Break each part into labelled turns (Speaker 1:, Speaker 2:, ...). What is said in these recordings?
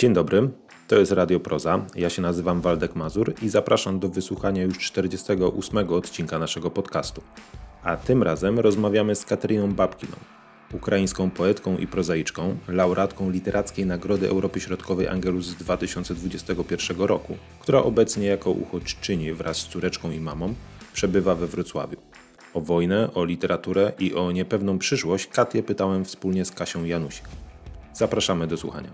Speaker 1: Dzień dobry, to jest Radio Proza. Ja się nazywam Waldek Mazur i zapraszam do wysłuchania już 48 odcinka naszego podcastu. A tym razem rozmawiamy z Kateryną Babkiną, ukraińską poetką i prozaiczką, laureatką Literackiej Nagrody Europy Środkowej Angelus z 2021 roku, która obecnie jako uchodźczyni wraz z córeczką i mamą przebywa we Wrocławiu. O wojnę, o literaturę i o niepewną przyszłość Katię pytałem wspólnie z Kasią Janusik. Zapraszamy do słuchania.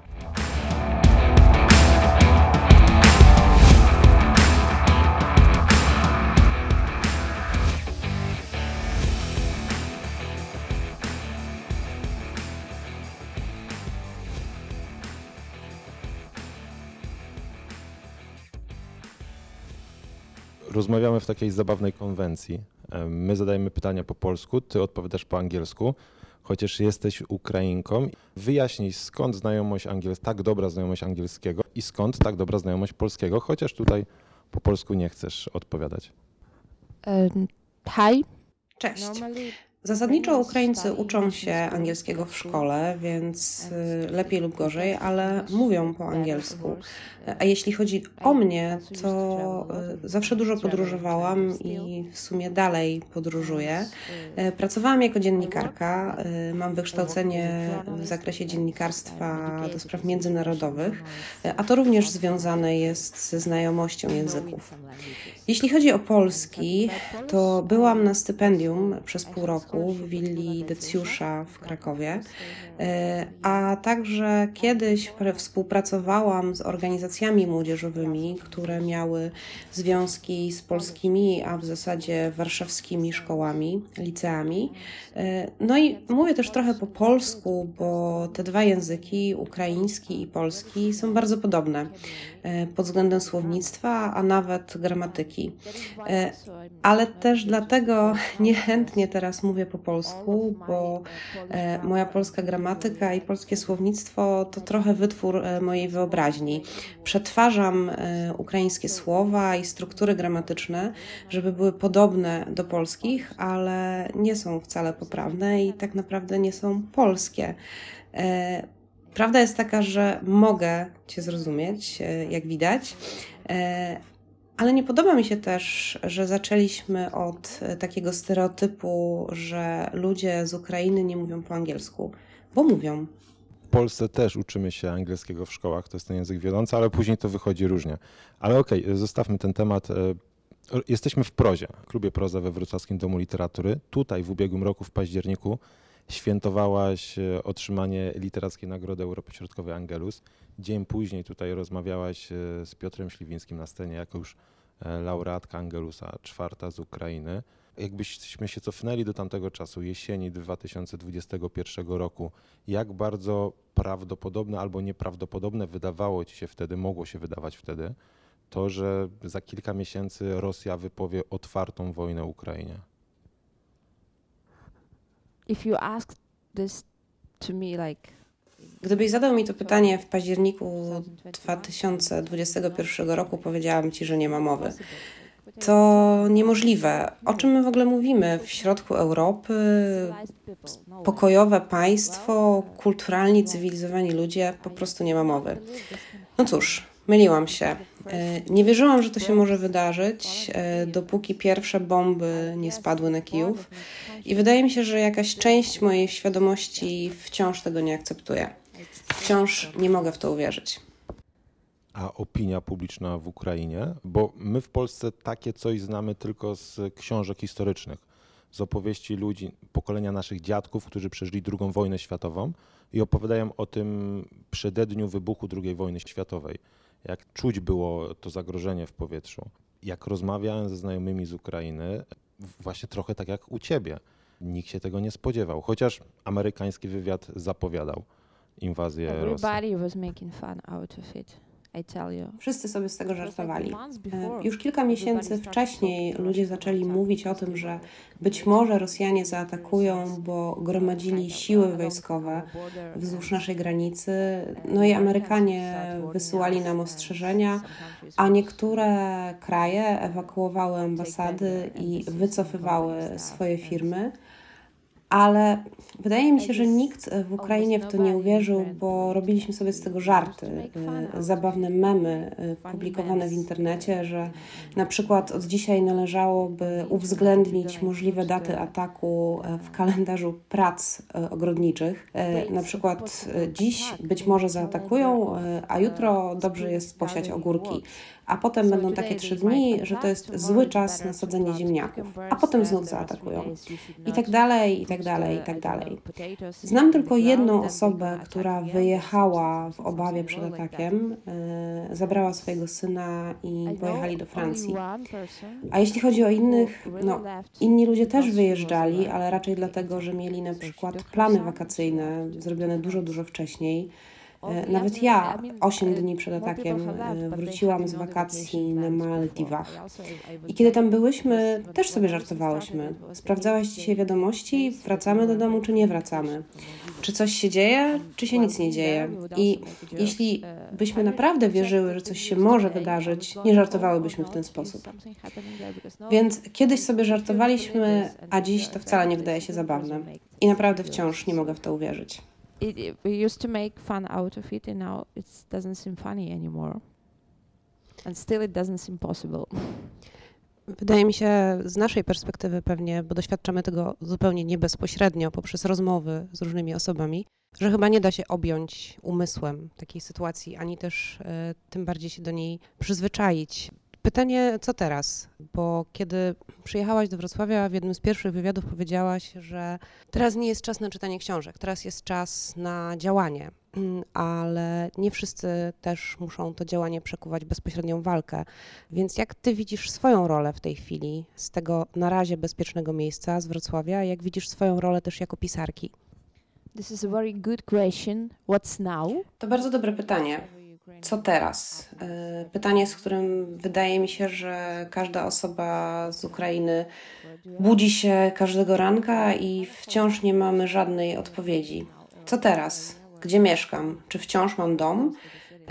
Speaker 1: Rozmawiamy w takiej zabawnej konwencji. E, My zadajemy pytania po polsku, ty odpowiadasz po angielsku, chociaż jesteś Ukrainką. Wyjaśnij, skąd znajomość angielskiego, tak dobra znajomość angielskiego i skąd tak dobra znajomość polskiego, chociaż tutaj po polsku nie chcesz odpowiadać.
Speaker 2: Um, hi.
Speaker 3: Cześć. Zasadniczo Ukraińcy uczą się angielskiego w szkole, więc y, lepiej lub gorzej, ale mówią po angielsku. A jeśli chodzi o mnie, to y, zawsze dużo podróżowałam i w sumie dalej podróżuję. Y, Pracowałam jako dziennikarka, y, mam wykształcenie w zakresie dziennikarstwa do spraw międzynarodowych, y, a to również związane jest ze znajomością języków. Jeśli chodzi o polski, to byłam na stypendium przez pół roku w willi Decjusza w Krakowie, e, a także kiedyś współpracowałam z organizacjami młodzieżowymi, które miały związki z polskimi, a w zasadzie warszawskimi szkołami, liceami. E, No i mówię też trochę po polsku, bo te dwa języki, ukraiński i polski, są bardzo podobne e, pod względem słownictwa, a nawet gramatyki. Ale też dlatego niechętnie teraz mówię po polsku, bo e, moja polska gramatyka i polskie słownictwo to trochę wytwór e, mojej wyobraźni. Przetwarzam e, ukraińskie słowa i struktury gramatyczne, żeby były podobne do polskich, ale nie są wcale poprawne i tak naprawdę nie są polskie. E, Prawda jest taka, że mogę Cię zrozumieć, e, jak widać, e, ale nie podoba mi się też, że zaczęliśmy od e, takiego stereotypu, że ludzie z Ukrainy nie mówią po angielsku, bo mówią.
Speaker 1: W Polsce też uczymy się angielskiego w szkołach, to jest ten język wiodący, ale później to wychodzi różnie. Ale okej, zostawmy ten temat. E, Jesteśmy w prozie, klubie Proza we Wrocławskim Domu Literatury. Tutaj w ubiegłym roku, w październiku, świętowałaś e, otrzymanie Literackiej Nagrody Europy Środkowej Angelus. Dzień później tutaj rozmawiałaś e, z Piotrem Śliwińskim na scenie jako już e, laureatka Angelusa, czwarta z Ukrainy. Jakbyśmy się cofnęli do tamtego czasu, jesieni 2021 roku, jak bardzo prawdopodobne albo nieprawdopodobne wydawało ci się wtedy, mogło się wydawać wtedy, to, że za kilka miesięcy Rosja wypowie otwartą wojnę Ukrainie?
Speaker 2: If you ask this to me, like
Speaker 3: Gdybyś zadał mi to pytanie w październiku 2021 roku, powiedziałam Ci, że nie ma mowy. To niemożliwe. O czym my w ogóle mówimy? W środku Europy, pokojowe państwo, kulturalni, cywilizowani ludzie, po prostu nie ma mowy. No cóż, myliłam się. E, Nie wierzyłam, że to się może wydarzyć, e, dopóki pierwsze bomby nie spadły na Kijów. I wydaje mi się, że jakaś część mojej świadomości wciąż tego nie akceptuje. Wciąż nie mogę w to uwierzyć.
Speaker 1: A opinia publiczna w Ukrainie? Bo my w Polsce takie coś znamy tylko z książek historycznych, z opowieści ludzi, pokolenia naszych dziadków, którzy przeżyli II wojnę światową i opowiadają o tym przededniu wybuchu II wojny światowej. Jak czuć było to zagrożenie w powietrzu. Jak rozmawiałem ze znajomymi z Ukrainy, właśnie trochę tak jak u ciebie. Nikt się tego nie spodziewał, chociaż amerykański wywiad zapowiadał inwazję Rosji.
Speaker 2: everybody was making fun out of it.
Speaker 3: Wszyscy sobie z tego żartowali. E, Już kilka miesięcy wcześniej ludzie zaczęli mówić o tym, że być może Rosjanie zaatakują, bo gromadzili siły wojskowe wzdłuż naszej granicy. No i Amerykanie wysyłali nam ostrzeżenia, a niektóre kraje ewakuowały ambasady i wycofywały swoje firmy. Ale wydaje mi się, że nikt w Ukrainie w to nie uwierzył, bo robiliśmy sobie z tego żarty, y, zabawne memy y, publikowane w internecie, że na przykład od dzisiaj należałoby uwzględnić możliwe daty ataku y, w kalendarzu prac ogrodniczych. Na przykład dziś być może zaatakują, a jutro dobrze jest posiać ogórki a potem będą takie trzy dni, że to jest zły czas na sadzenie ziemniaków, a potem znów zaatakują. I tak dalej, i tak dalej, i tak dalej. Znam tylko jedną osobę, która wyjechała w obawie przed atakiem, e, zabrała swojego syna i pojechali do Francji. A jeśli chodzi o innych, no, inni ludzie też wyjeżdżali, ale raczej dlatego, że mieli na przykład plany wakacyjne zrobione dużo, dużo wcześniej nawet ja 8 dni przed atakiem e, wróciłam z wakacji na Maldiwach. I kiedy tam byłyśmy, też sobie żartowałyśmy. Sprawdzałaś dzisiaj wiadomości, wracamy do domu czy nie wracamy? Czy coś się dzieje, czy się nic nie dzieje? I jeśli byśmy naprawdę wierzyły, że coś się może wydarzyć, nie żartowałybyśmy w ten sposób. Więc kiedyś sobie żartowaliśmy, a dziś to wcale nie wydaje się zabawne. I naprawdę wciąż nie mogę w to uwierzyć.
Speaker 2: It, it, we used to make fun out of it and now it doesn't seem funny anymore and still it doesn't seem possible
Speaker 3: Wydaje mi się z naszej perspektywy pewnie, bo doświadczamy tego zupełnie nie bezpośrednio poprzez rozmowy z różnymi osobami, że chyba nie da się objąć umysłem takiej sytuacji, ani też y, tym bardziej się do niej przyzwyczaić. Pytanie, co teraz? Bo kiedy przyjechałaś do Wrocławia, w jednym z pierwszych wywiadów powiedziałaś, że teraz nie jest czas na czytanie książek, teraz jest czas na działanie, ale nie wszyscy też muszą to działanie przekuwać w bezpośrednią walkę. Więc jak ty widzisz swoją rolę w tej chwili z tego na razie bezpiecznego miejsca, z Wrocławia, jak widzisz swoją rolę też jako pisarki?
Speaker 2: This is a very good question. What's now?
Speaker 3: To bardzo dobre pytanie. Co teraz? E, pytanie, z którym wydaje mi się, że każda osoba z Ukrainy budzi się każdego ranka i wciąż nie mamy żadnej odpowiedzi. Co teraz? Gdzie mieszkam? Czy wciąż mam dom?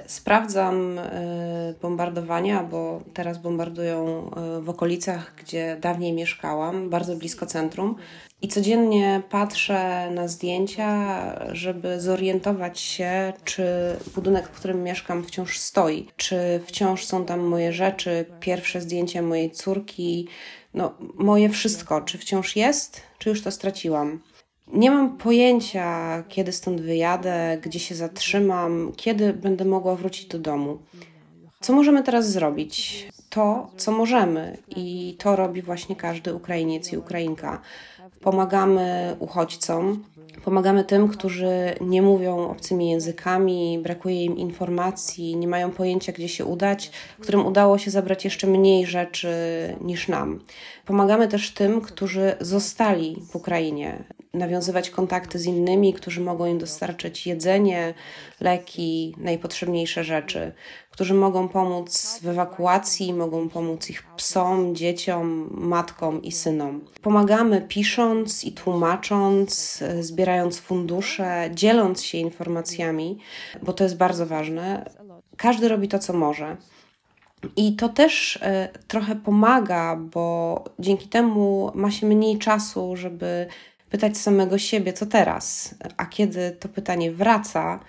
Speaker 3: Sprawdzam e, bombardowania, bo teraz bombardują e, w okolicach, gdzie dawniej mieszkałam, bardzo blisko centrum. I codziennie patrzę na zdjęcia, żeby zorientować się, czy budynek, w którym mieszkam, wciąż stoi, czy wciąż są tam moje rzeczy, pierwsze zdjęcie mojej córki, no moje wszystko, czy wciąż jest, czy już to straciłam. Nie mam pojęcia, kiedy stąd wyjadę, gdzie się zatrzymam, kiedy będę mogła wrócić do domu. Co możemy teraz zrobić? To, co możemy, i to robi właśnie każdy Ukrainiec i Ukrainka. Pomagamy uchodźcom, pomagamy tym, którzy nie mówią obcymi językami, brakuje im informacji, nie mają pojęcia, gdzie się udać, którym udało się zabrać jeszcze mniej rzeczy niż nam. Pomagamy też tym, którzy zostali w Ukrainie, nawiązywać kontakty z innymi, którzy mogą im dostarczyć jedzenie, leki, najpotrzebniejsze rzeczy, którzy mogą pomóc w ewakuacji, mogą pomóc ich psom, dzieciom, matkom i synom. Pomagamy pisząc i tłumacząc, zbierając fundusze, dzieląc się informacjami, bo to jest bardzo ważne. Każdy robi to, co może. I to też e, trochę pomaga, bo dzięki temu ma się mniej czasu, żeby pytać samego siebie, co teraz. A kiedy to pytanie wraca,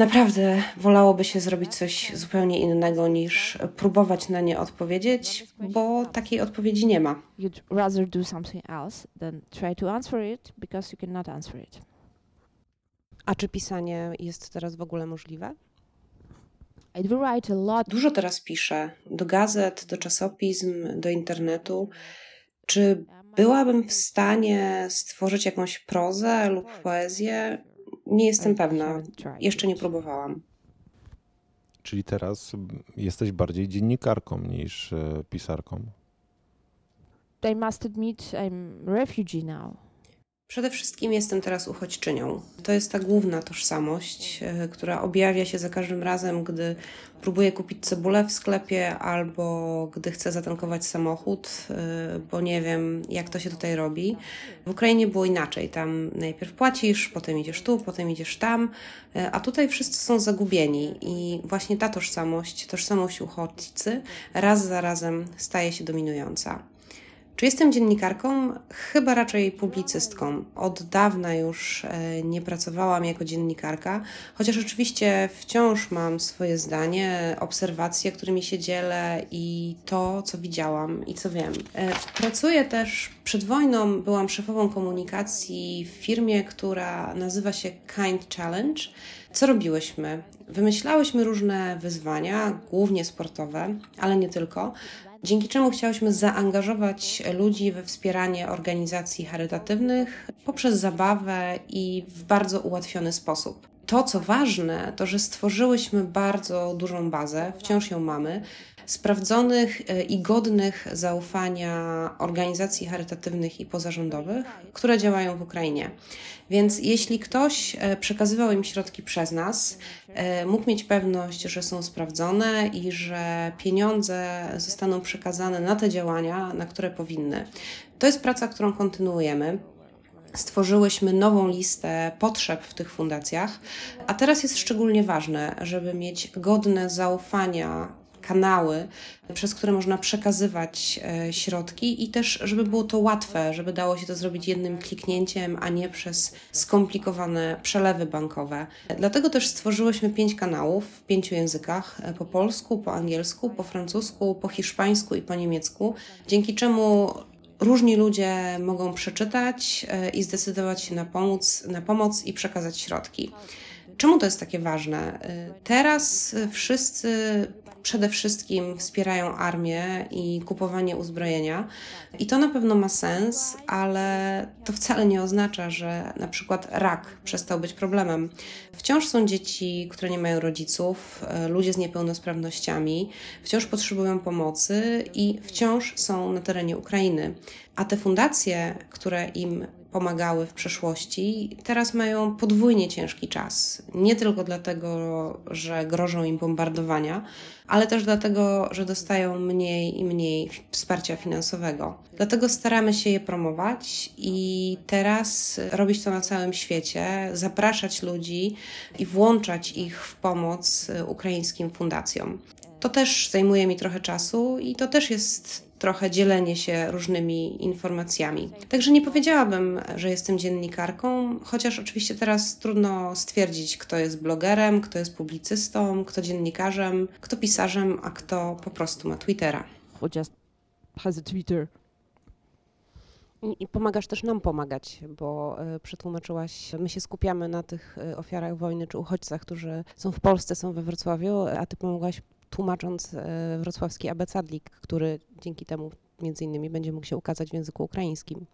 Speaker 3: naprawdę wolałoby się zrobić coś zupełnie innego niż próbować na nie odpowiedzieć, bo takiej odpowiedzi nie ma. A czy pisanie jest teraz w ogóle możliwe? Dużo teraz piszę do gazet, do czasopism, do internetu. Czy byłabym w stanie stworzyć jakąś prozę lub poezję? Nie jestem pewna. Jeszcze nie próbowałam.
Speaker 1: Czyli teraz jesteś bardziej dziennikarką niż e, pisarką?
Speaker 2: I must admit I'm refugee now.
Speaker 3: Przede wszystkim jestem teraz uchodźczynią. To jest ta główna tożsamość, e, która objawia się za każdym razem, gdy próbuję kupić cebulę w sklepie albo gdy chcę zatankować samochód, e, bo nie wiem, jak to się tutaj robi. W Ukrainie było inaczej. Tam najpierw płacisz, potem idziesz tu, potem idziesz tam, e, a tutaj wszyscy są zagubieni i właśnie ta tożsamość, tożsamość uchodźcy raz za razem staje się dominująca. Czy jestem dziennikarką? Chyba raczej publicystką. Od dawna już e, nie pracowałam jako dziennikarka, chociaż oczywiście wciąż mam swoje zdanie, obserwacje, którymi się dzielę i to, co widziałam i co wiem. E, pracuję też przed wojną, byłam szefową komunikacji w firmie, która nazywa się Kind Challenge. Co robiłyśmy? Wymyślałyśmy różne wyzwania, głównie sportowe, ale nie tylko dzięki czemu chciałyśmy zaangażować ludzi we wspieranie organizacji charytatywnych poprzez zabawę i w bardzo ułatwiony sposób. To, co ważne, to że stworzyłyśmy bardzo dużą bazę, wciąż ją mamy, sprawdzonych e, i godnych zaufania organizacji charytatywnych i pozarządowych, które działają w Ukrainie. Więc jeśli ktoś e, przekazywał im środki przez nas, e, mógł mieć pewność, że są sprawdzone i że pieniądze zostaną przekazane na te działania, na które powinny. To jest praca, którą kontynuujemy stworzyłyśmy nową listę potrzeb w tych fundacjach, a teraz jest szczególnie ważne, żeby mieć godne zaufania kanały, przez które można przekazywać e, środki i też, żeby było to łatwe, żeby dało się to zrobić jednym kliknięciem, a nie przez skomplikowane przelewy bankowe. Dlatego też stworzyłyśmy pięć kanałów w pięciu językach: e, po polsku, po angielsku, po francusku, po hiszpańsku i po niemiecku, dzięki czemu różni ludzie mogą przeczytać e, i zdecydować się na pomoc, na pomoc i przekazać środki. Czemu to jest takie ważne? Teraz wszyscy przede wszystkim wspierają armię i kupowanie uzbrojenia. I to na pewno ma sens, ale to wcale nie oznacza, że na przykład rak przestał być problemem. Wciąż są dzieci, które nie mają rodziców, e, ludzie z niepełnosprawnościami, wciąż potrzebują pomocy i wciąż są na terenie Ukrainy. A te fundacje, które im pomagały w przeszłości, teraz mają podwójnie ciężki czas. Nie tylko dlatego, że grożą im bombardowania, ale też dlatego, że dostają mniej i mniej wsparcia finansowego. Dlatego staramy się je promować i teraz robić to na całym świecie, zapraszać ludzi i włączać ich w pomoc ukraińskim fundacjom. To też zajmuje mi trochę czasu i to też jest trochę dzielenie się różnymi informacjami. Także nie powiedziałabym, że jestem dziennikarką, chociaż oczywiście teraz trudno stwierdzić, kto jest blogerem, kto jest publicystą, kto dziennikarzem, kto pisarzem, a kto po prostu ma Twittera.
Speaker 2: Just has a Twitter.
Speaker 4: I pomagasz też nam pomagać, bo y, przetłumaczyłaś, my się skupiamy na tych y, ofiarach wojny czy uchodźcach, którzy są w Polsce, są we Wrocławiu, a ty pomogłaś tłumacząc e, wrocławski abecadlik, który dzięki temu między innymi będzie mógł się ukazać w języku ukraińskim.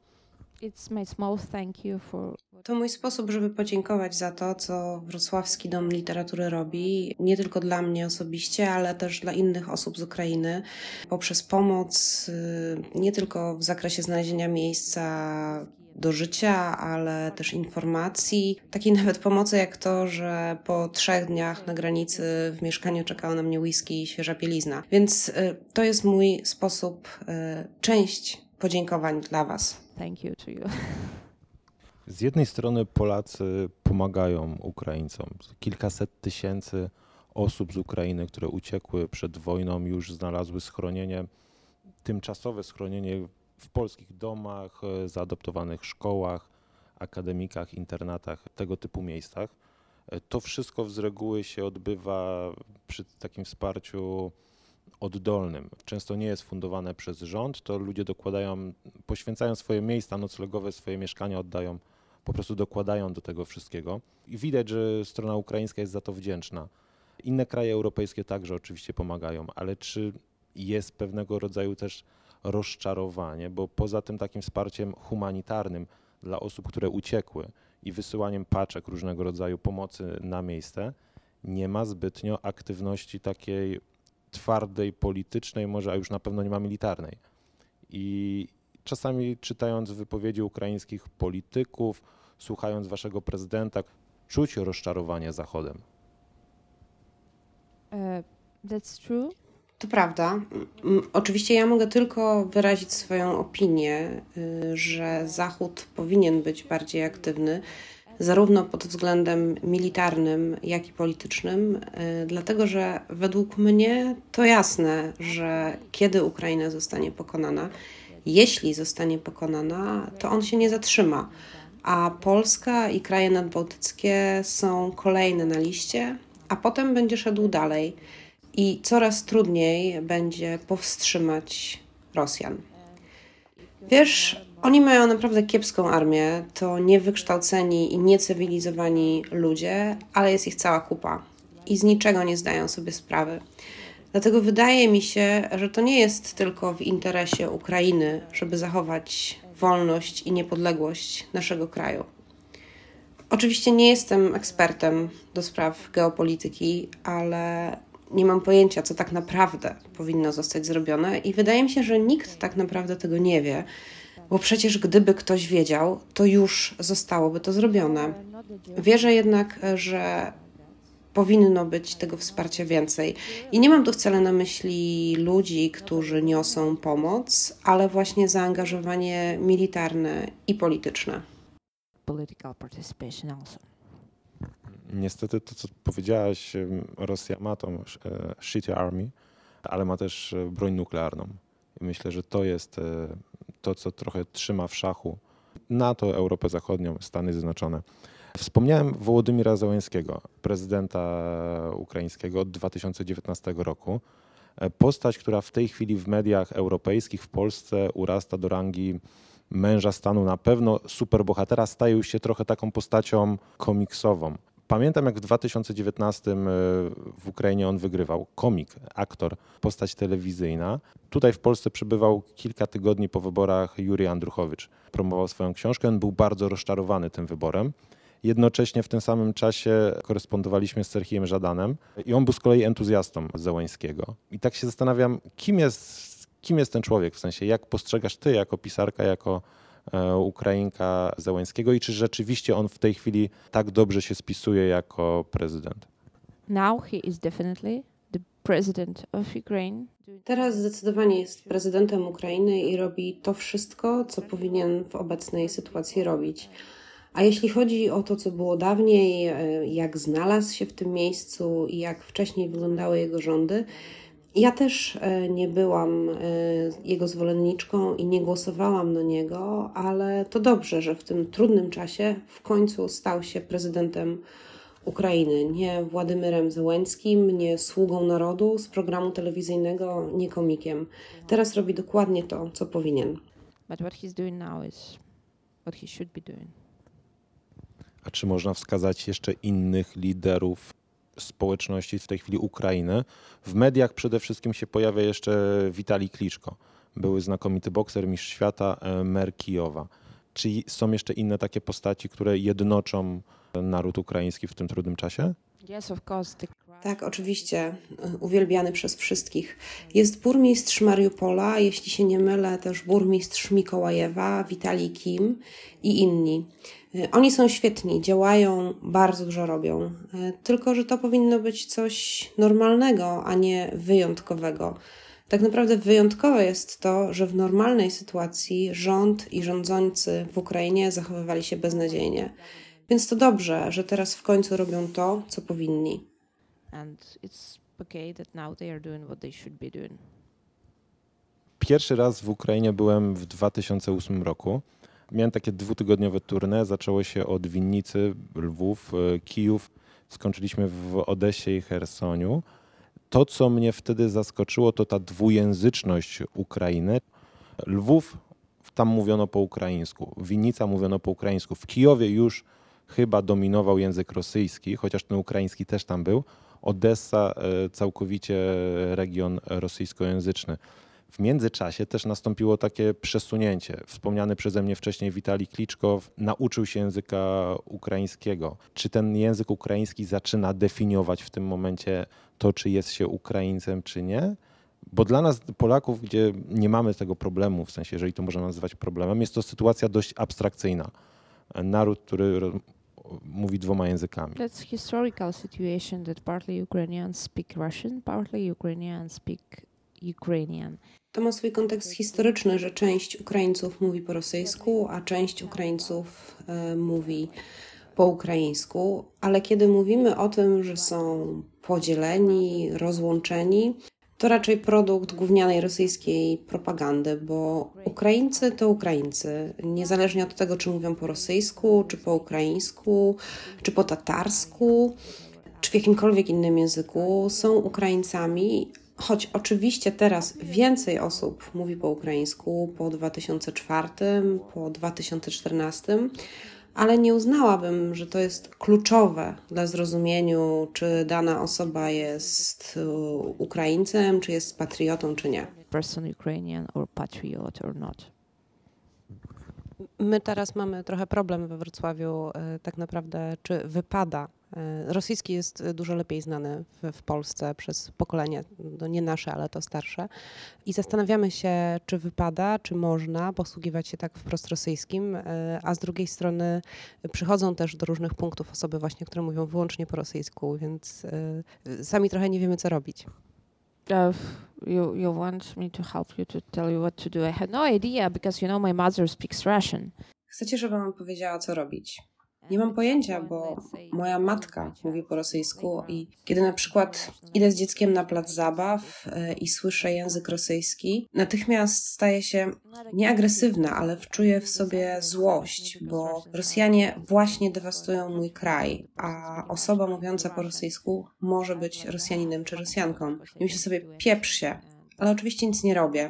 Speaker 3: To mój sposób, żeby podziękować za to, co Wrocławski Dom Literatury robi, nie tylko dla mnie osobiście, ale też dla innych osób z Ukrainy, poprzez pomoc y, nie tylko w zakresie znalezienia miejsca do życia, ale też informacji, takiej nawet pomocy jak to, że po trzech dniach na granicy w mieszkaniu czekała na mnie whisky i świeża bielizna. Więc y, to jest mój sposób, y, część podziękowań dla Was.
Speaker 2: Thank you to you.
Speaker 1: Z jednej strony Polacy pomagają Ukraińcom. Kilkaset tysięcy osób z Ukrainy, które uciekły przed wojną, już znalazły schronienie, tymczasowe schronienie w polskich domach, e, zaadoptowanych szkołach, akademikach, internatach, tego typu miejscach. E, to wszystko z reguły się odbywa przy takim wsparciu oddolnym. Często nie jest fundowane przez rząd, to ludzie dokładają, poświęcają swoje miejsca noclegowe, swoje mieszkania, oddają, po prostu dokładają do tego wszystkiego. I widać, że strona ukraińska jest za to wdzięczna. Inne kraje europejskie także oczywiście pomagają, ale czy jest pewnego rodzaju też rozczarowanie, bo poza tym takim wsparciem humanitarnym dla osób, które uciekły i wysyłaniem paczek różnego rodzaju pomocy na miejsce, nie ma zbytnio aktywności takiej twardej, politycznej, może, a już na pewno nie ma militarnej. I czasami czytając wypowiedzi ukraińskich polityków, słuchając waszego prezydenta, czuć rozczarowanie Zachodem.
Speaker 2: Uh, that's true.
Speaker 3: To prawda. Oczywiście ja mogę tylko wyrazić swoją opinię, y, że Zachód powinien być bardziej aktywny, zarówno pod względem militarnym, jak i politycznym, y, dlatego że według mnie to jasne, że kiedy Ukraina zostanie pokonana, jeśli zostanie pokonana, to on się nie zatrzyma. A Polska i kraje nadbałtyckie są kolejne na liście, a potem będzie szedł dalej i coraz trudniej będzie powstrzymać Rosjan. Wiesz, oni mają naprawdę kiepską armię, to niewykształceni i niecywilizowani ludzie, ale jest ich cała kupa i z niczego nie zdają sobie sprawy. Dlatego wydaje mi się, że to nie jest tylko w interesie Ukrainy, żeby zachować wolność i niepodległość naszego kraju. Oczywiście nie jestem ekspertem do spraw geopolityki, ale nie mam pojęcia, co tak naprawdę powinno zostać zrobione, i wydaje mi się, że nikt tak naprawdę tego nie wie, bo przecież gdyby ktoś wiedział, to już zostałoby to zrobione. Wierzę jednak, że powinno być tego wsparcia więcej. I nie mam tu wcale na myśli ludzi, którzy niosą pomoc, ale właśnie zaangażowanie militarne i polityczne.
Speaker 2: Political participation also.
Speaker 1: Niestety to, co powiedziałaś, Rosja ma tą e, shitty army, ale ma też e, broń nuklearną. I myślę, że to jest e, to, co trochę trzyma w szachu NATO, Europę Zachodnią, Stany Zjednoczone. Wspomniałem Wołodymira Załęskiego, prezydenta ukraińskiego od 2019 roku. Postać, która w tej chwili w mediach europejskich, w Polsce urasta do rangi męża stanu, na pewno superbohatera, staje się trochę taką postacią komiksową. Pamiętam, jak w 2019 e, w Ukrainie on wygrywał. Komik, aktor, postać telewizyjna. Tutaj w Polsce przebywał kilka tygodni po wyborach Juri Andruchowicz. Promował swoją książkę. On był bardzo rozczarowany tym wyborem. Jednocześnie w tym samym czasie korespondowaliśmy z Serhijem Żadanem i on był z kolei entuzjastą Zełańskiego. I tak się zastanawiam, kim jest, kim jest ten człowiek, w sensie jak postrzegasz ty jako pisarka, jako Ukrainka Zełańskiego i czy rzeczywiście on w tej chwili tak dobrze się spisuje jako prezydent?
Speaker 2: Now he is definitely the president of Ukraine.
Speaker 3: Teraz zdecydowanie jest prezydentem Ukrainy i robi to wszystko, co powinien w obecnej sytuacji robić. A jeśli chodzi o to, co było dawniej, e, jak znalazł się w tym miejscu i jak wcześniej wyglądały jego rządy, ja też e, nie byłam e, jego zwolenniczką i nie głosowałam na niego, ale to dobrze, że w tym trudnym czasie w końcu stał się prezydentem Ukrainy. Nie Władymyrem Zełęckim, nie sługą narodu z programu telewizyjnego, nie komikiem. Teraz robi dokładnie to, co powinien.
Speaker 2: But what he's doing now is what he should be doing.
Speaker 1: A czy można wskazać jeszcze innych liderów społeczności, w tej chwili Ukrainy? W mediach przede wszystkim się pojawia jeszcze Witali Kliczko. Były znakomity bokser, mistrz świata, e, mer Kijowa. Czy są jeszcze inne takie postaci, które jednoczą naród ukraiński w tym trudnym czasie?
Speaker 2: Yes, of course. The...
Speaker 3: Tak, oczywiście, e, uwielbiany przez wszystkich. Jest burmistrz Mariupola, jeśli się nie mylę, też burmistrz Mikołajewa, Witali Kim i inni. E, oni są świetni, działają, bardzo dużo robią. E, tylko, że to powinno być coś normalnego, a nie wyjątkowego. Tak naprawdę wyjątkowe jest to, że w normalnej sytuacji rząd i rządzący w Ukrainie zachowywali się beznadziejnie. Więc to dobrze, że teraz w końcu robią to, co powinni.
Speaker 2: And it's okay that now they are doing what they should be doing.
Speaker 1: Pierwszy raz w Ukrainie byłem w 2008 roku. Miałem takie dwutygodniowe tournée. Zaczęło się od Winnicy, Lwów, e, Kijów. Skończyliśmy w Odesie i Chersoniu. To, co mnie wtedy zaskoczyło, to ta dwujęzyczność Ukrainy. Lwów, tam mówiono po ukraińsku. Winnica mówiono po ukraińsku. W Kijowie już chyba dominował język rosyjski, chociaż ten ukraiński też tam był. Odessa e, całkowicie region rosyjskojęzyczny. W międzyczasie też nastąpiło takie przesunięcie. Wspomniany przeze mnie wcześniej Witali Kliczkow nauczył się języka ukraińskiego. Czy ten język ukraiński zaczyna definiować w tym momencie to, czy jest się Ukraińcem, czy nie? Bo dla nas, Polaków, gdzie nie mamy tego problemu, w sensie, jeżeli to można nazywać problemem, jest to sytuacja dość abstrakcyjna. Naród, który mówi dwoma językami.
Speaker 2: That's historical situation that partly Ukrainians speak Russian, partly Ukrainians speak Ukrainian.
Speaker 3: To ma swój kontekst historyczny, że część Ukraińców mówi po rosyjsku, a część Ukraińców e, mówi po ukraińsku, ale kiedy mówimy o tym, że są podzieleni, rozłączeni, to raczej produkt gównianej rosyjskiej propagandy, bo Ukraińcy to Ukraińcy, niezależnie od tego, czy mówią po rosyjsku, czy po ukraińsku, czy po tatarsku, czy w jakimkolwiek innym języku, są Ukraińcami, choć oczywiście teraz więcej osób mówi po ukraińsku po 2004, po 2014 ale nie uznałabym, że to jest kluczowe dla zrozumieniu, czy dana osoba jest e, Ukraińcem, czy jest patriotą, czy nie.
Speaker 2: Person Ukrainian or patriot or not.
Speaker 4: My teraz mamy trochę problem we Wrocławiu, e, tak naprawdę, czy wypada E, rosyjski jest dużo lepiej znany w, w, Polsce przez pokolenie, no nie nasze, ale to starsze. I zastanawiamy się, czy wypada, czy można posługiwać się tak wprost rosyjskim, e, a z drugiej strony przychodzą też do różnych punktów osoby właśnie, które mówią wyłącznie po rosyjsku, więc e, sami trochę nie wiemy, co robić.
Speaker 2: Uh, you you want me to help you to tell you what to do? I had no idea because you know my mother speaks Russian.
Speaker 3: Chcecie, żebym wam powiedziała, co robić? Nie mam pojęcia, bo moja matka mówi po rosyjsku i kiedy na przykład idę z dzieckiem na plac zabaw e, i słyszę język rosyjski, natychmiast staję się nieagresywna, ale czuję w sobie złość, bo Rosjanie właśnie dewastują mój kraj, a osoba mówiąca po rosyjsku może być Rosjaninem czy Rosjanką. I myślę sobie, pieprz się, ale oczywiście nic nie robię.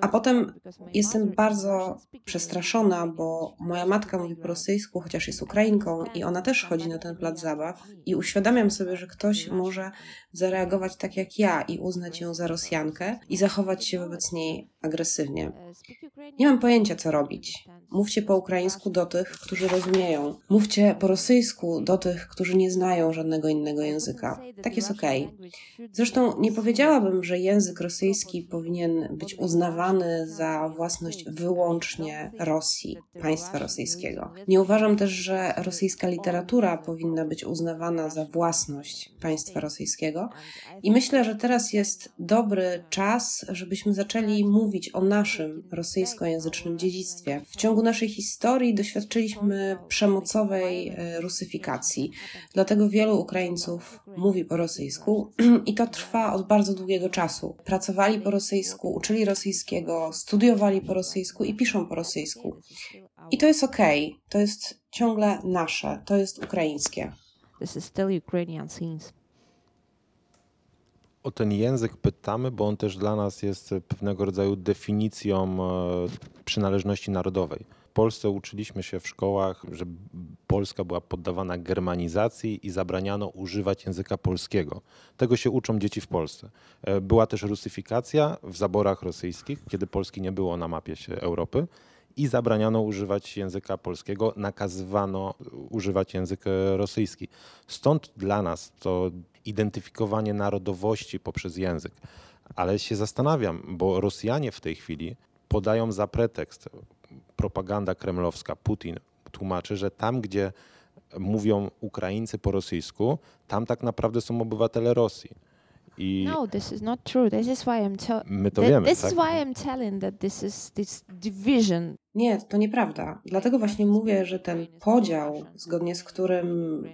Speaker 3: A potem jestem bardzo przestraszona, bo moja matka mówi po rosyjsku, chociaż jest Ukrainką i ona też chodzi na ten plac zabaw i uświadamiam sobie, że ktoś może zareagować tak jak ja i uznać ją za Rosjankę i zachować się wobec niej agresywnie. Nie mam pojęcia, co robić. Mówcie po ukraińsku do tych, którzy rozumieją. Mówcie po rosyjsku do tych, którzy nie znają żadnego innego języka. Tak jest okej. Okay. Zresztą nie powiedziałabym, że język rosyjski powinien być uznawany za własność wyłącznie Rosji, państwa rosyjskiego. Nie uważam też, że rosyjska literatura powinna być uznawana za własność państwa rosyjskiego. I myślę, że teraz jest dobry czas, żebyśmy zaczęli mówić o naszym rosyjskojęzycznym dziedzictwie. W ciągu naszej historii doświadczyliśmy przemocowej e, rusyfikacji, dlatego wielu Ukraińców mówi po rosyjsku i to trwa od bardzo długiego czasu. Pracowali po rosyjsku, uczyli rosyjskiego, studiowali po rosyjsku i piszą po rosyjsku. I to jest okej, okay. to jest ciągle nasze, to jest ukraińskie.
Speaker 2: This is still Ukrainian scenes
Speaker 1: o ten język pytamy, bo on też dla nas jest pewnego rodzaju definicją e, przynależności narodowej. Polsce uczyliśmy się w szkołach, że Polska była poddawana germanizacji i zabraniano używać języka polskiego. Tego się uczą dzieci w Polsce. E, była też rusyfikacja w zaborach rosyjskich, kiedy Polski nie było na mapie Europy i zabraniano używać języka polskiego, nakazywano używać język rosyjski. Stąd dla nas to identyfikowanie narodowości poprzez język. Ale się zastanawiam, bo Rosjanie w tej chwili podają za pretekst propaganda kremlowska, Putin tłumaczy, że tam, gdzie mówią Ukraińcy po rosyjsku, tam tak naprawdę są obywatele Rosji.
Speaker 2: I no, this is not true. This is why I'm.
Speaker 1: My to wiemy.
Speaker 2: This
Speaker 1: tak?
Speaker 2: is why I'm telling that this is this division.
Speaker 3: Nie, to nieprawda. Dlatego właśnie mówię, że ten podział, zgodnie z którym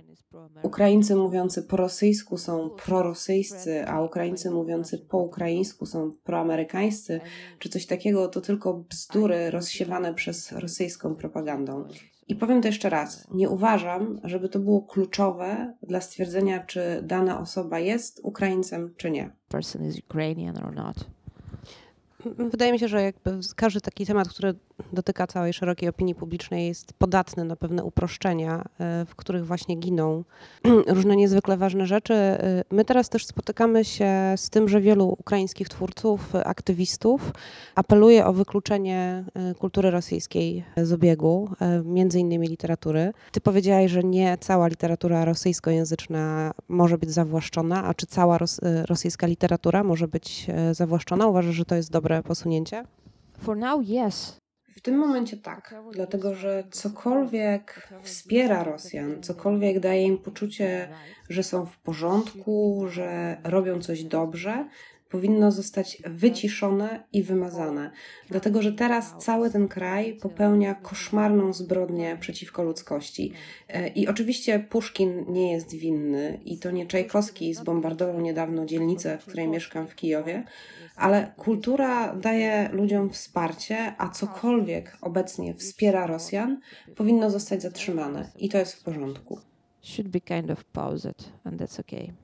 Speaker 3: Ukraińcy mówiący po rosyjsku są prorosyjscy, a Ukraińcy mówiący po ukraińsku są proamerykańscy, czy coś takiego, to tylko bzdury rozsiewane przez rosyjską propagandą. I powiem to jeszcze raz, nie uważam, żeby to było kluczowe dla stwierdzenia, czy dana osoba jest Ukraińcem, czy nie.
Speaker 2: Person is Ukrainian or not.
Speaker 4: Wydaje mi się, że jakby każdy taki temat, który dotyka całej szerokiej opinii publicznej, jest podatny na pewne uproszczenia, e, w których właśnie giną różne niezwykle ważne rzeczy. E, my teraz też spotykamy się z tym, że wielu ukraińskich twórców, aktywistów apeluje o wykluczenie e, kultury rosyjskiej z obiegu, między innymi literatury. Ty powiedziałaś, że nie cała literatura rosyjskojęzyczna może być zawłaszczona, a czy cała ros rosyjska literatura może być zawłaszczona? Uważasz, że to jest dobre posunięcie?
Speaker 2: For now, yes.
Speaker 3: W tym momencie tak, dlatego że cokolwiek wspiera Rosjan, cokolwiek daje im poczucie, że są w porządku, że robią coś dobrze, powinno zostać wyciszone i wymazane, dlatego że teraz cały ten kraj popełnia koszmarną zbrodnię przeciwko ludzkości. E, I oczywiście Puszkin nie jest winny i to nie Czajkowski zbombardował niedawno dzielnicę, w której mieszkam w Kijowie, ale kultura daje ludziom wsparcie, a cokolwiek obecnie wspiera Rosjan, powinno zostać zatrzymane i to jest w porządku.
Speaker 2: Should be kind of paused and that's okay.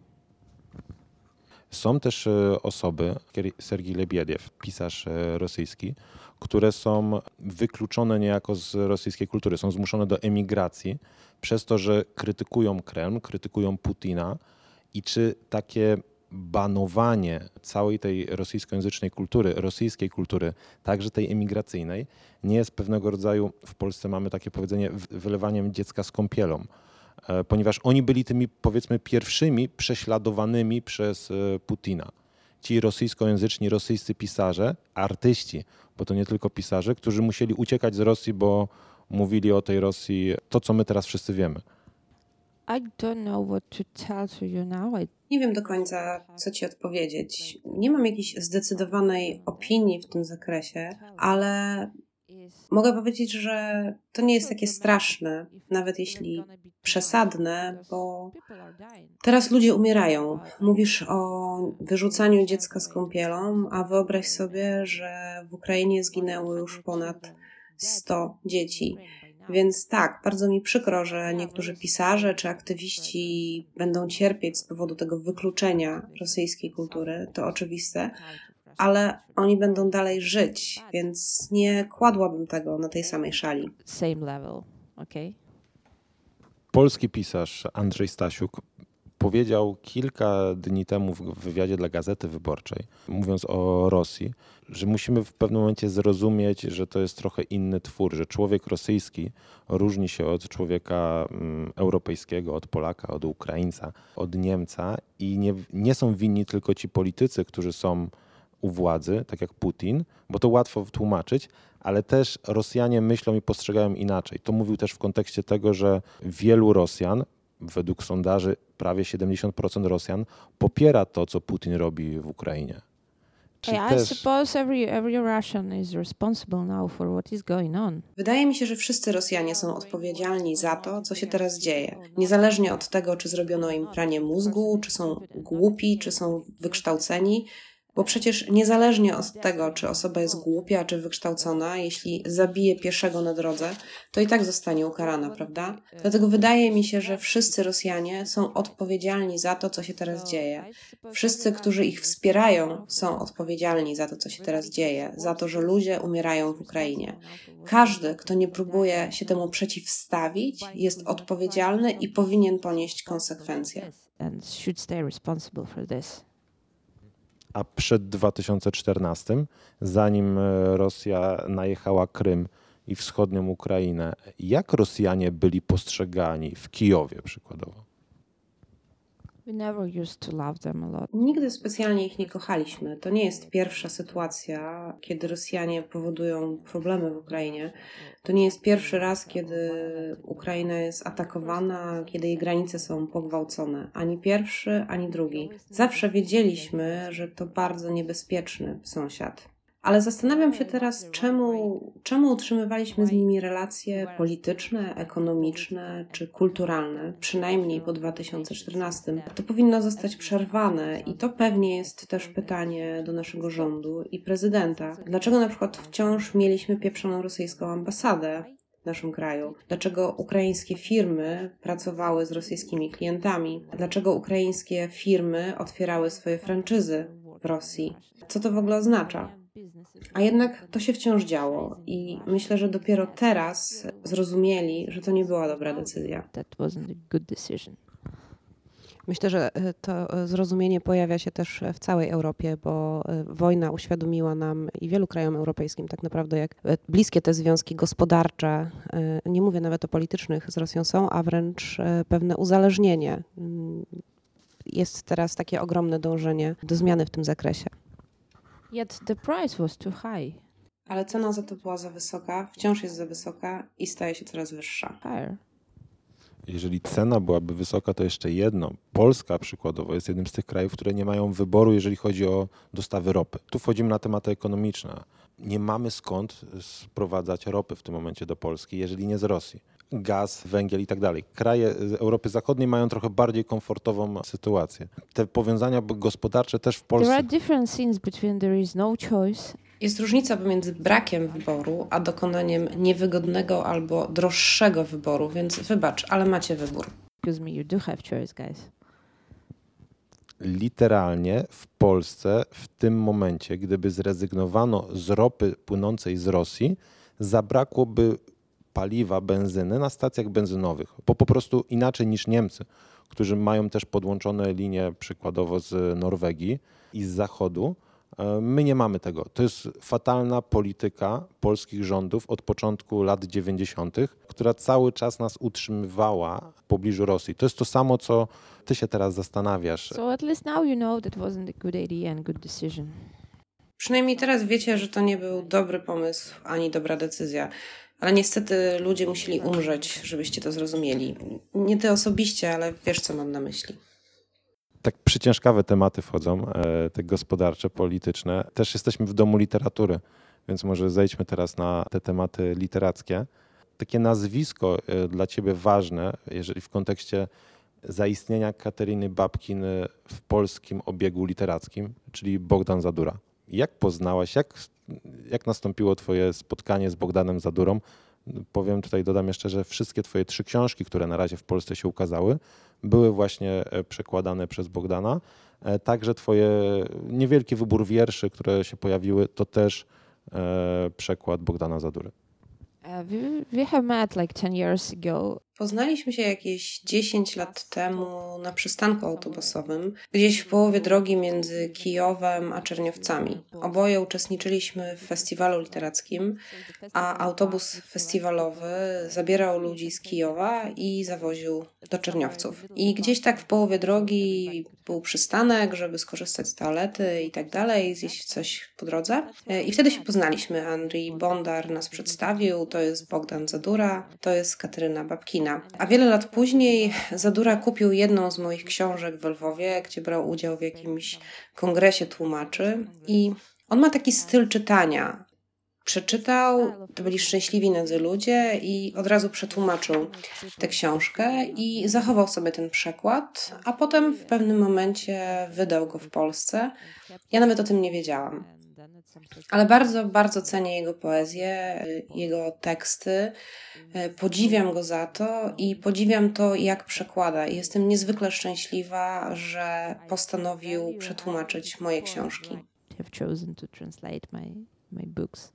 Speaker 1: Są też e, osoby, Sergii Lebiediew, pisarz e, rosyjski, które są wykluczone niejako z rosyjskiej kultury, są zmuszone do emigracji przez to, że krytykują Kreml, krytykują Putina. I czy takie banowanie całej tej rosyjskojęzycznej kultury, rosyjskiej kultury, także tej emigracyjnej, nie jest pewnego rodzaju, w Polsce mamy takie powiedzenie, wylewaniem dziecka z kąpielą, ponieważ oni byli tymi, powiedzmy, pierwszymi prześladowanymi przez e, Putina. Ci rosyjskojęzyczni, rosyjscy pisarze, artyści, bo to nie tylko pisarze, którzy musieli uciekać z Rosji, bo mówili o tej Rosji to, co my teraz wszyscy wiemy.
Speaker 2: I don't know what to tell to you now. I...
Speaker 3: Nie wiem do końca, co ci odpowiedzieć. Nie mam jakiejś zdecydowanej opinii w tym zakresie, ale mogę powiedzieć, że to nie jest takie straszne, nawet jeśli przesadne, bo teraz ludzie umierają. Mówisz o wyrzucaniu dziecka z kąpielą, a wyobraź sobie, że w Ukrainie zginęło już ponad 100 dzieci. Więc tak, bardzo mi przykro, że niektórzy pisarze czy aktywiści będą cierpieć z powodu tego wykluczenia rosyjskiej kultury, to oczywiste, ale oni będą dalej żyć, więc nie kładłabym tego na tej samej szali.
Speaker 2: Same level, okay?
Speaker 1: Polski pisarz Andrzej Stasiuk powiedział kilka dni temu w wywiadzie dla Gazety Wyborczej, mówiąc o Rosji, że musimy w pewnym momencie zrozumieć, że to jest trochę inny twór, że człowiek rosyjski różni się od człowieka mm, europejskiego, od Polaka, od Ukraińca, od Niemca i nie, nie są winni tylko ci politycy, którzy są u władzy, tak jak Putin, bo to łatwo tłumaczyć, ale też Rosjanie myślą i postrzegają inaczej. To mówił też w kontekście tego, że wielu Rosjan według sondaży prawie 70% Rosjan popiera to, co Putin robi w Ukrainie.
Speaker 2: Czy I też... suppose every, every Russian is responsible now for what is going on.
Speaker 3: Wydaje mi się, że wszyscy Rosjanie są odpowiedzialni za to, co się teraz dzieje. Niezależnie od tego, czy zrobiono im pranie mózgu, czy są głupi, czy są wykształceni, bo przecież niezależnie od tego, czy osoba jest głupia, czy wykształcona, jeśli zabije pieszego na drodze, to i tak zostanie ukarana, prawda? Dlatego wydaje mi się, że wszyscy Rosjanie są odpowiedzialni za to, co się teraz dzieje. Wszyscy, którzy ich wspierają, są odpowiedzialni za to, co się teraz dzieje, za to, że ludzie umierają w Ukrainie. Każdy, kto nie próbuje się temu przeciwstawić, jest odpowiedzialny i powinien ponieść konsekwencje.
Speaker 2: And should stay responsible for this
Speaker 1: a przed 2014, zanim e, Rosja najechała Krym i wschodnią Ukrainę, jak Rosjanie byli postrzegani w Kijowie przykładowo?
Speaker 3: Nigdy specjalnie ich nie kochaliśmy. To nie jest pierwsza sytuacja, kiedy Rosjanie powodują problemy w Ukrainie. To nie jest pierwszy raz, kiedy Ukraina jest atakowana, kiedy jej granice są pogwałcone. Ani pierwszy, ani drugi. Zawsze wiedzieliśmy, że to bardzo niebezpieczny sąsiad. Ale zastanawiam się teraz, czemu, czemu utrzymywaliśmy z nimi relacje polityczne, ekonomiczne czy kulturalne, przynajmniej po 2014. To powinno zostać przerwane i to pewnie jest też pytanie do naszego rządu i prezydenta. Dlaczego na przykład wciąż mieliśmy pieprzoną rosyjską ambasadę? w naszym kraju? Dlaczego ukraińskie firmy pracowały z rosyjskimi klientami? Dlaczego ukraińskie firmy otwierały swoje franczyzy w Rosji? Co to w ogóle oznacza? A jednak to się wciąż działo i myślę, że dopiero teraz zrozumieli, że to nie była dobra decyzja.
Speaker 4: Myślę, że e, to e, zrozumienie pojawia się też w całej Europie, bo e, wojna uświadomiła nam i wielu krajom europejskim tak naprawdę, jak bliskie te związki gospodarcze, nie mówię nawet o politycznych z Rosją są, a wręcz pewne uzależnienie. Mm, jest teraz takie ogromne dążenie do zmiany w tym zakresie.
Speaker 2: Yet the price was too high.
Speaker 3: Ale cena za to była za wysoka, wciąż jest za wysoka i staje się coraz wyższa.
Speaker 2: Higher.
Speaker 1: jeżeli cena byłaby wysoka, to jeszcze jedno. Polska przykładowo jest jednym z tych krajów, które nie mają wyboru, jeżeli chodzi o dostawy ropy. Tu wchodzimy na tematy ekonomiczne. Nie mamy skąd sprowadzać ropy w tym momencie do Polski, jeżeli nie z Rosji. Gaz, węgiel i tak dalej. Kraje Europy Zachodniej mają trochę bardziej komfortową sytuację. Te powiązania gospodarcze też w Polsce.
Speaker 2: There are different things between there is no choice
Speaker 3: jest różnica pomiędzy brakiem wyboru, a dokonaniem niewygodnego albo droższego wyboru, więc wybacz, ale macie wybór.
Speaker 2: Excuse me, you do have choice, guys.
Speaker 1: Literalnie w Polsce w tym momencie, gdyby zrezygnowano z ropy płynącej z Rosji, zabrakłoby paliwa, benzyny na stacjach benzynowych, bo po prostu inaczej niż Niemcy, którzy mają też podłączone linie przykładowo z Norwegii i z zachodu, E, my nie mamy tego. To jest fatalna polityka polskich rządów od początku lat 90., która cały czas nas utrzymywała w pobliżu Rosji. To jest to samo, co ty się teraz zastanawiasz.
Speaker 2: So at least now you know that wasn't a good idea and good decision.
Speaker 3: Przynajmniej teraz wiecie, że to nie był dobry pomysł ani dobra decyzja. Ale niestety ludzie musieli umrzeć, żebyście to zrozumieli. Nie ty osobiście, ale wiesz, co mam na myśli
Speaker 1: tak przyciężkawe tematy wchodzą, e, te gospodarcze, polityczne. Też jesteśmy w domu literatury, więc może zejdźmy teraz na te tematy literackie. Takie nazwisko e, dla ciebie ważne, jeżeli w kontekście zaistnienia Kateryny Babkin w polskim obiegu literackim, czyli Bogdan Zadura. Jak poznałaś, jak, jak nastąpiło twoje spotkanie z Bogdanem Zadurą? Powiem tutaj, dodam jeszcze, że wszystkie twoje trzy książki, które na razie w Polsce się ukazały, były właśnie e, przekładane przez Bogdana. E, także twoje niewielki wybór wierszy, które się pojawiły, to też e, przekład Bogdana Zadury.
Speaker 2: Uh, we, we have met like 10 years ago.
Speaker 3: Poznaliśmy się jakieś 10 lat temu na przystanku autobusowym, gdzieś w połowie drogi między Kijowem a Czerniowcami. Oboje uczestniczyliśmy w festiwalu literackim, a autobus festiwalowy zabierał ludzi z Kijowa i zawoził do Czerniowców. I gdzieś tak w połowie drogi był przystanek, żeby skorzystać z toalety i tak dalej, zjeść coś po drodze. E, I wtedy się poznaliśmy. Andrzej Bondar nas przedstawił, to jest Bogdan Zadura, to jest Kateryna Babkina. A wiele lat później Zadura kupił jedną z moich książek w Lwowie, gdzie brał udział w jakimś kongresie tłumaczy i on ma taki styl czytania przeczytał, to byli szczęśliwi nadzy ludzie i od razu przetłumaczył tę książkę i zachował sobie ten przekład, a potem w pewnym momencie wydał go w Polsce. Ja nawet o tym nie wiedziałam. Ale bardzo, bardzo cenię jego poezję, jego teksty. Podziwiam go za to i podziwiam to, jak przekłada. Jestem niezwykle szczęśliwa, że postanowił przetłumaczyć moje książki. Have chosen to translate my,
Speaker 4: my books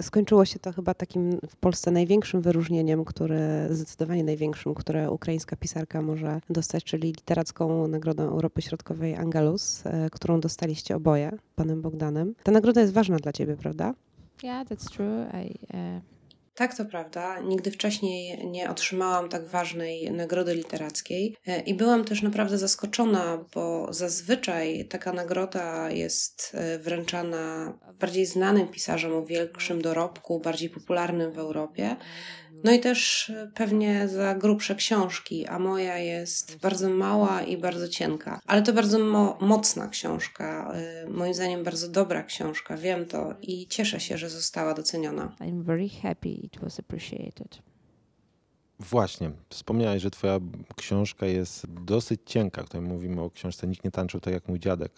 Speaker 4: skończyło się to chyba takim w Polsce największym wyróżnieniem, które zdecydowanie największym, które ukraińska pisarka może dostać, czyli literacką Nagrodę Europy Środkowej Angelus, e, którą dostaliście oboje, panem Bogdanem. Ta nagroda jest ważna dla ciebie, prawda?
Speaker 2: Yeah, that's true. I, uh...
Speaker 3: Tak, to prawda. Nigdy wcześniej nie otrzymałam tak ważnej nagrody literackiej e, i byłam też naprawdę zaskoczona, bo zazwyczaj taka nagroda jest e, wręczana bardziej znanym pisarzom o większym dorobku, bardziej popularnym w Europie. No i też e, pewnie za grubsze książki, a moja jest bardzo mała i bardzo cienka. Ale to bardzo mo mocna książka, e, moim zdaniem bardzo dobra książka, wiem to i cieszę się, że została doceniona.
Speaker 2: I'm very happy it was appreciated.
Speaker 1: Właśnie, wspomniałeś, że twoja książka jest dosyć cienka. Tutaj mówimy o książce Nikt nie tańczył tak jak mój dziadek,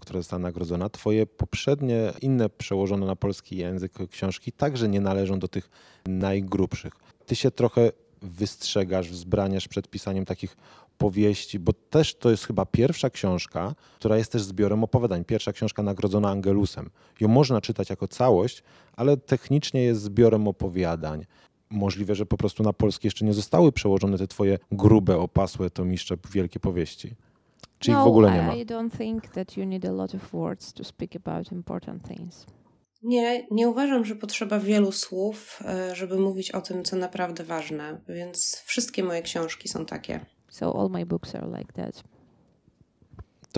Speaker 1: która została nagrodzona. Twoje poprzednie, inne przełożone na polski język książki także nie należą do tych najgrubszych. Ty się trochę wystrzegasz, wzbraniasz przed pisaniem takich powieści, bo też to jest chyba pierwsza książka, która jest też zbiorem opowiadań. Pierwsza książka nagrodzona Angelusem. Ją można czytać jako całość, ale technicznie jest zbiorem opowiadań. Możliwe, że po prostu na polski jeszcze nie zostały przełożone te twoje grube, opasłe tomiszcze wielkie powieści. Czy no, ich w ogóle nie ma?
Speaker 2: I don't think that you need a lot of words to speak about important things.
Speaker 3: Nie, nie uważam, że potrzeba wielu słów, e, żeby mówić o tym, co naprawdę ważne, więc wszystkie moje książki są takie.
Speaker 2: So all my books are like that.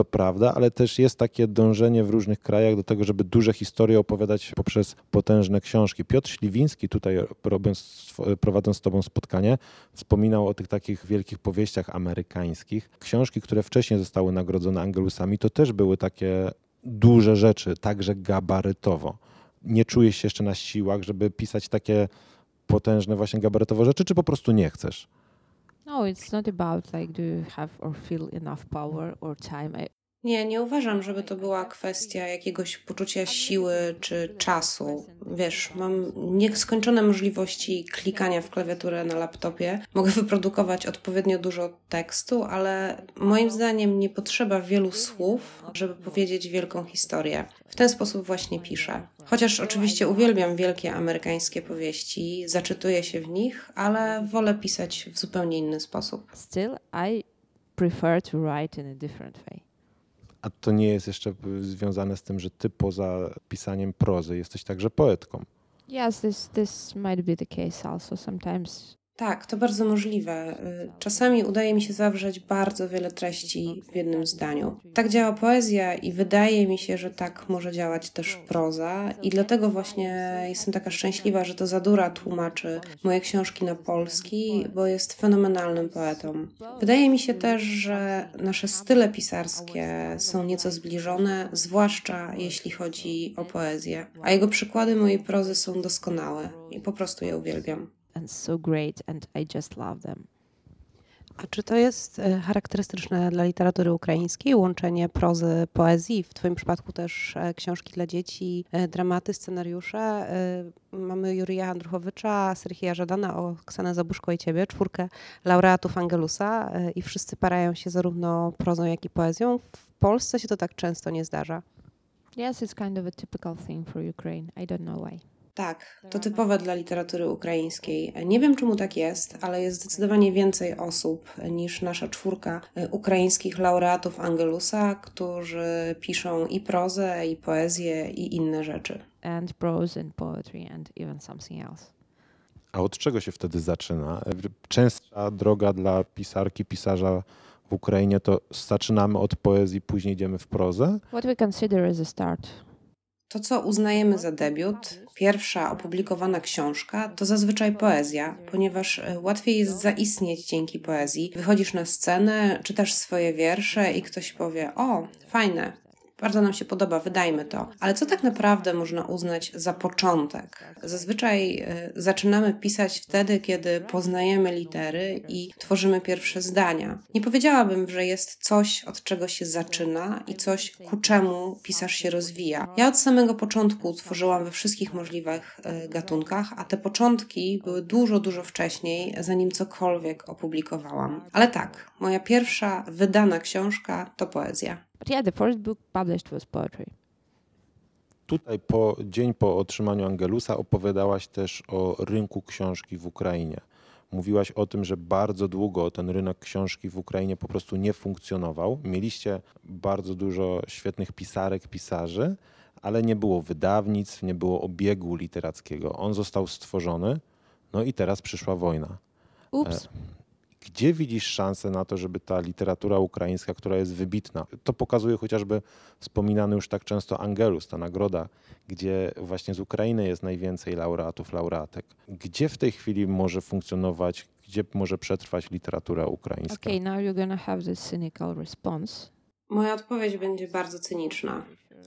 Speaker 1: To prawda, ale też jest takie dążenie w różnych krajach do tego, żeby duże historie opowiadać poprzez potężne książki. Piotr Śliwiński, tutaj robiąc, prowadząc z Tobą spotkanie, wspominał o tych takich wielkich powieściach amerykańskich. Książki, które wcześniej zostały nagrodzone Angelusami, to też były takie duże rzeczy, także gabarytowo. Nie czujesz się jeszcze na siłach, żeby pisać takie potężne właśnie gabarytowo rzeczy, czy po prostu nie chcesz?
Speaker 2: No, it's not about like do you have or feel enough power or time.
Speaker 3: Nie, nie uważam, żeby to była kwestia jakiegoś poczucia siły czy czasu. Wiesz, mam nieskończone możliwości klikania w klawiaturę na laptopie. Mogę wyprodukować odpowiednio dużo tekstu, ale moim zdaniem nie potrzeba wielu słów, żeby powiedzieć wielką historię. W ten sposób właśnie piszę. Chociaż oczywiście uwielbiam wielkie amerykańskie powieści, zaczytuję się w nich, ale wolę pisać w zupełnie inny sposób.
Speaker 2: Still, I prefer to write in a different way.
Speaker 1: A to nie jest jeszcze związane z tym, że ty poza pisaniem prozy jesteś także poetką.
Speaker 2: Yes, this this might be the case also. Sometimes
Speaker 3: tak, to bardzo możliwe. Y, czasami udaje mi się zawrzeć bardzo wiele treści w jednym zdaniu. Tak działa poezja i wydaje mi się, że tak może działać też proza i dlatego właśnie jestem taka szczęśliwa, że to Zadura tłumaczy moje książki na polski, bo jest fenomenalnym poetą. Wydaje mi się też, że nasze style pisarskie są nieco zbliżone, zwłaszcza jeśli chodzi o poezję, a jego przykłady mojej prozy są doskonałe i po prostu je uwielbiam
Speaker 2: and so great and I just love them.
Speaker 4: A czy to jest e, charakterystyczne dla literatury ukraińskiej, łączenie prozy, poezji, w Twoim przypadku też e, książki dla dzieci, e, dramaty, scenariusze? Mamy Jurija Andruchowicza, Serhija Żadana, Oksanę Zabuszko i Ciebie, czwórkę laureatów Angelusa i wszyscy parają się zarówno prozą, jak i poezją. W Polsce się to tak często nie zdarza.
Speaker 2: Yes, it's kind of a typical thing for Ukraine. I don't know why.
Speaker 3: Tak, to typowe dla literatury ukraińskiej. Nie wiem, czemu tak jest, ale jest zdecydowanie więcej osób niż nasza czwórka e, ukraińskich laureatów Angelusa, którzy piszą i prozę, i poezję, i inne rzeczy.
Speaker 2: And prose and poetry and even something else.
Speaker 1: A od czego się wtedy zaczyna? Częstsza droga dla pisarki, pisarza w Ukrainie to zaczynamy od poezji, później idziemy w prozę?
Speaker 2: What we consider as a start
Speaker 3: to, co uznajemy za debiut, pierwsza opublikowana książka, to zazwyczaj poezja, ponieważ e, łatwiej jest zaistnieć dzięki poezji. Wychodzisz na scenę, czytasz swoje wiersze i ktoś powie: O, fajne, bardzo nam się podoba, wydajmy to. Ale co tak naprawdę można uznać za początek? Zazwyczaj y, zaczynamy pisać wtedy, kiedy poznajemy litery i tworzymy pierwsze zdania. Nie powiedziałabym, że jest coś, od czego się zaczyna i coś, ku czemu pisarz się rozwija. Ja od samego początku tworzyłam we wszystkich możliwych y, gatunkach, a te początki były dużo, dużo wcześniej, zanim cokolwiek opublikowałam. Ale tak, moja pierwsza wydana książka to poezja.
Speaker 2: But yeah, the first book published was poetry.
Speaker 1: Tutaj po dzień po otrzymaniu Angelusa opowiadałaś też o rynku książki w Ukrainie. Mówiłaś o tym, że bardzo długo ten rynek książki w Ukrainie po prostu nie funkcjonował. Mieliście bardzo dużo świetnych pisarek, pisarzy, ale nie było wydawnictw, nie było obiegu literackiego. On został stworzony, no i teraz przyszła wojna.
Speaker 2: Ups.
Speaker 1: Gdzie widzisz szansę na to, żeby ta literatura ukraińska, która jest wybitna, to pokazuje chociażby wspominany już tak często Angelus, ta nagroda, gdzie właśnie z Ukrainy jest najwięcej laureatów, laureatek. Gdzie w tej chwili może funkcjonować, gdzie może przetrwać literatura ukraińska?
Speaker 2: Okay, now you're gonna have this cynical response.
Speaker 3: Moja odpowiedź będzie bardzo cyniczna.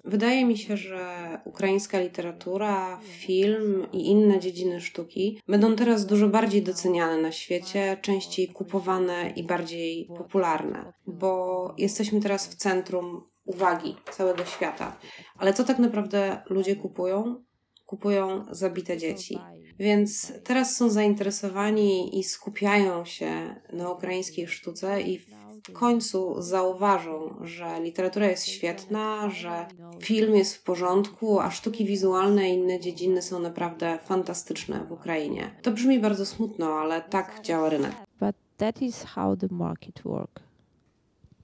Speaker 3: Wydaje mi się, że ukraińska literatura, film i inne dziedziny sztuki będą teraz dużo bardziej doceniane na świecie, częściej kupowane i bardziej popularne, bo jesteśmy teraz w centrum uwagi całego świata. Ale co tak naprawdę ludzie kupują? Kupują zabite dzieci. Więc teraz są zainteresowani i skupiają się na ukraińskiej sztuce i w końcu zauważą, że literatura jest świetna, że film jest w porządku, a sztuki wizualne i inne dziedziny są naprawdę fantastyczne w Ukrainie. To brzmi bardzo smutno, ale tak działa rynek.
Speaker 2: But that is how the market work.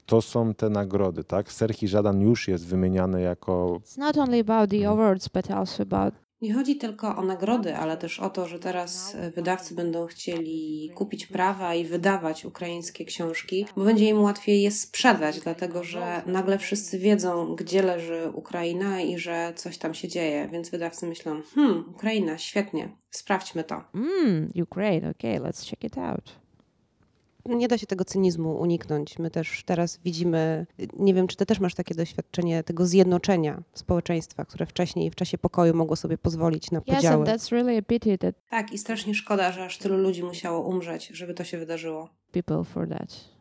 Speaker 1: To są te nagrody, tak? Serhi Żadan już jest wymieniany jako.
Speaker 2: It's not only about the awards, but also about
Speaker 3: Nie chodzi tylko o nagrody, ale też o to, że teraz wydawcy będą chcieli kupić prawa i wydawać ukraińskie książki, bo będzie im łatwiej je sprzedać, dlatego że nagle wszyscy wiedzą, gdzie leży Ukraina i że coś tam się dzieje, więc wydawcy myślą, hmm, Ukraina, świetnie, sprawdźmy to.
Speaker 2: Mm, Ukraine, okay, let's check it out
Speaker 4: nie da się tego cynizmu uniknąć. My też teraz widzimy, nie wiem, czy ty też masz takie doświadczenie tego zjednoczenia społeczeństwa, które wcześniej w czasie pokoju mogło sobie pozwolić na podziały.
Speaker 2: Yes, and that's really a pity that
Speaker 3: tak, i strasznie szkoda, że aż tylu ludzi musiało umrzeć, żeby to się wydarzyło.
Speaker 2: People for that.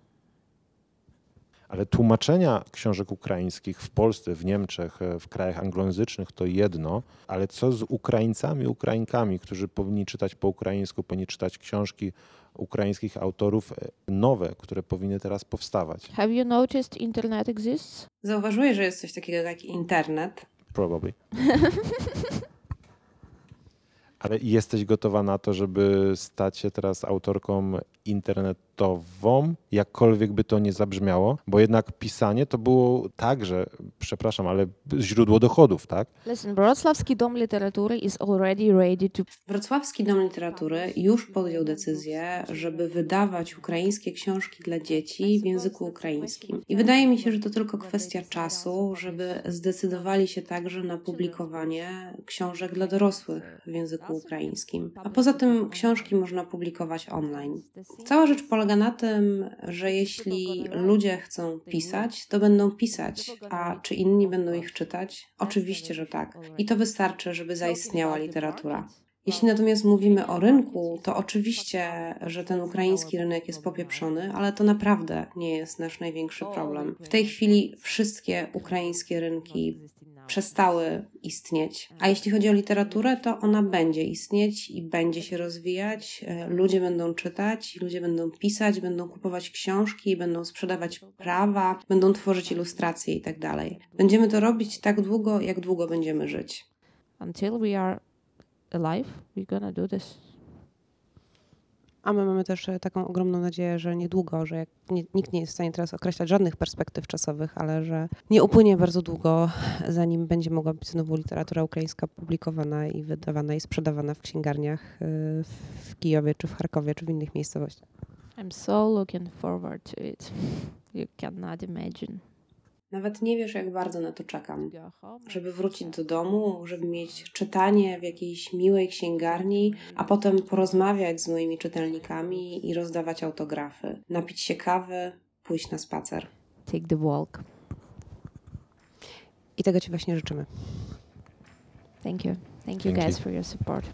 Speaker 1: Ale tłumaczenia książek ukraińskich w Polsce, w Niemczech, w krajach anglojęzycznych to jedno, ale co z Ukraińcami, Ukrainkami, którzy powinni czytać po ukraińsku, powinni czytać książki ukraińskich autorów e, nowe, które powinny teraz powstawać.
Speaker 2: Have you noticed internet exists?
Speaker 3: Zauważyłeś, że jest coś takiego jak internet?
Speaker 1: Probably. Ale jesteś gotowa na to, żeby stać się teraz autorką internetową, jakkolwiek by to nie zabrzmiało, bo jednak pisanie to było także, przepraszam, ale źródło dochodów, tak?
Speaker 2: Listen, Wrocławski Dom Literatury is already ready to...
Speaker 3: Wrocławski Dom Literatury już podjął decyzję, żeby wydawać ukraińskie książki dla dzieci w języku ukraińskim. I wydaje mi się, że to tylko kwestia czasu, żeby zdecydowali się także na publikowanie książek dla dorosłych w języku ukraińskim. A poza tym książki można publikować online. Cała rzecz polega na tym, że jeśli ludzie chcą pisać, to będą pisać, a czy inni będą ich czytać? Oczywiście, że tak. I to wystarczy, żeby zaistniała literatura. Jeśli natomiast mówimy o rynku, to oczywiście, że ten ukraiński rynek jest popieprzony, ale to naprawdę nie jest nasz największy problem. W tej chwili wszystkie ukraińskie rynki przestały istnieć. A jeśli chodzi o literaturę, to ona będzie istnieć i będzie się rozwijać. E, ludzie będą czytać, ludzie będą pisać, będą kupować książki, będą sprzedawać prawa, będą tworzyć ilustracje i tak dalej. Będziemy to robić tak długo, jak długo będziemy żyć.
Speaker 2: Until we are alive, we're gonna do this.
Speaker 4: A my mamy też e, taką ogromną nadzieję, że niedługo, że jak nie, nikt nie jest w stanie teraz określać żadnych perspektyw czasowych, ale że nie upłynie bardzo długo, zanim będzie mogła być znowu literatura ukraińska publikowana i wydawana i sprzedawana w księgarniach e, w Kijowie, czy w Charkowie, czy w innych miejscowościach.
Speaker 2: I'm so looking forward to it. You cannot imagine.
Speaker 3: Nawet nie wiesz, jak bardzo na to czekam. Żeby wrócić do domu, żeby mieć czytanie w jakiejś miłej księgarni, a potem porozmawiać z moimi czytelnikami i rozdawać autografy, napić się kawy, pójść na spacer.
Speaker 2: Take the walk.
Speaker 4: I tego Ci właśnie życzymy.
Speaker 2: Thank you. Thank you guys for your support.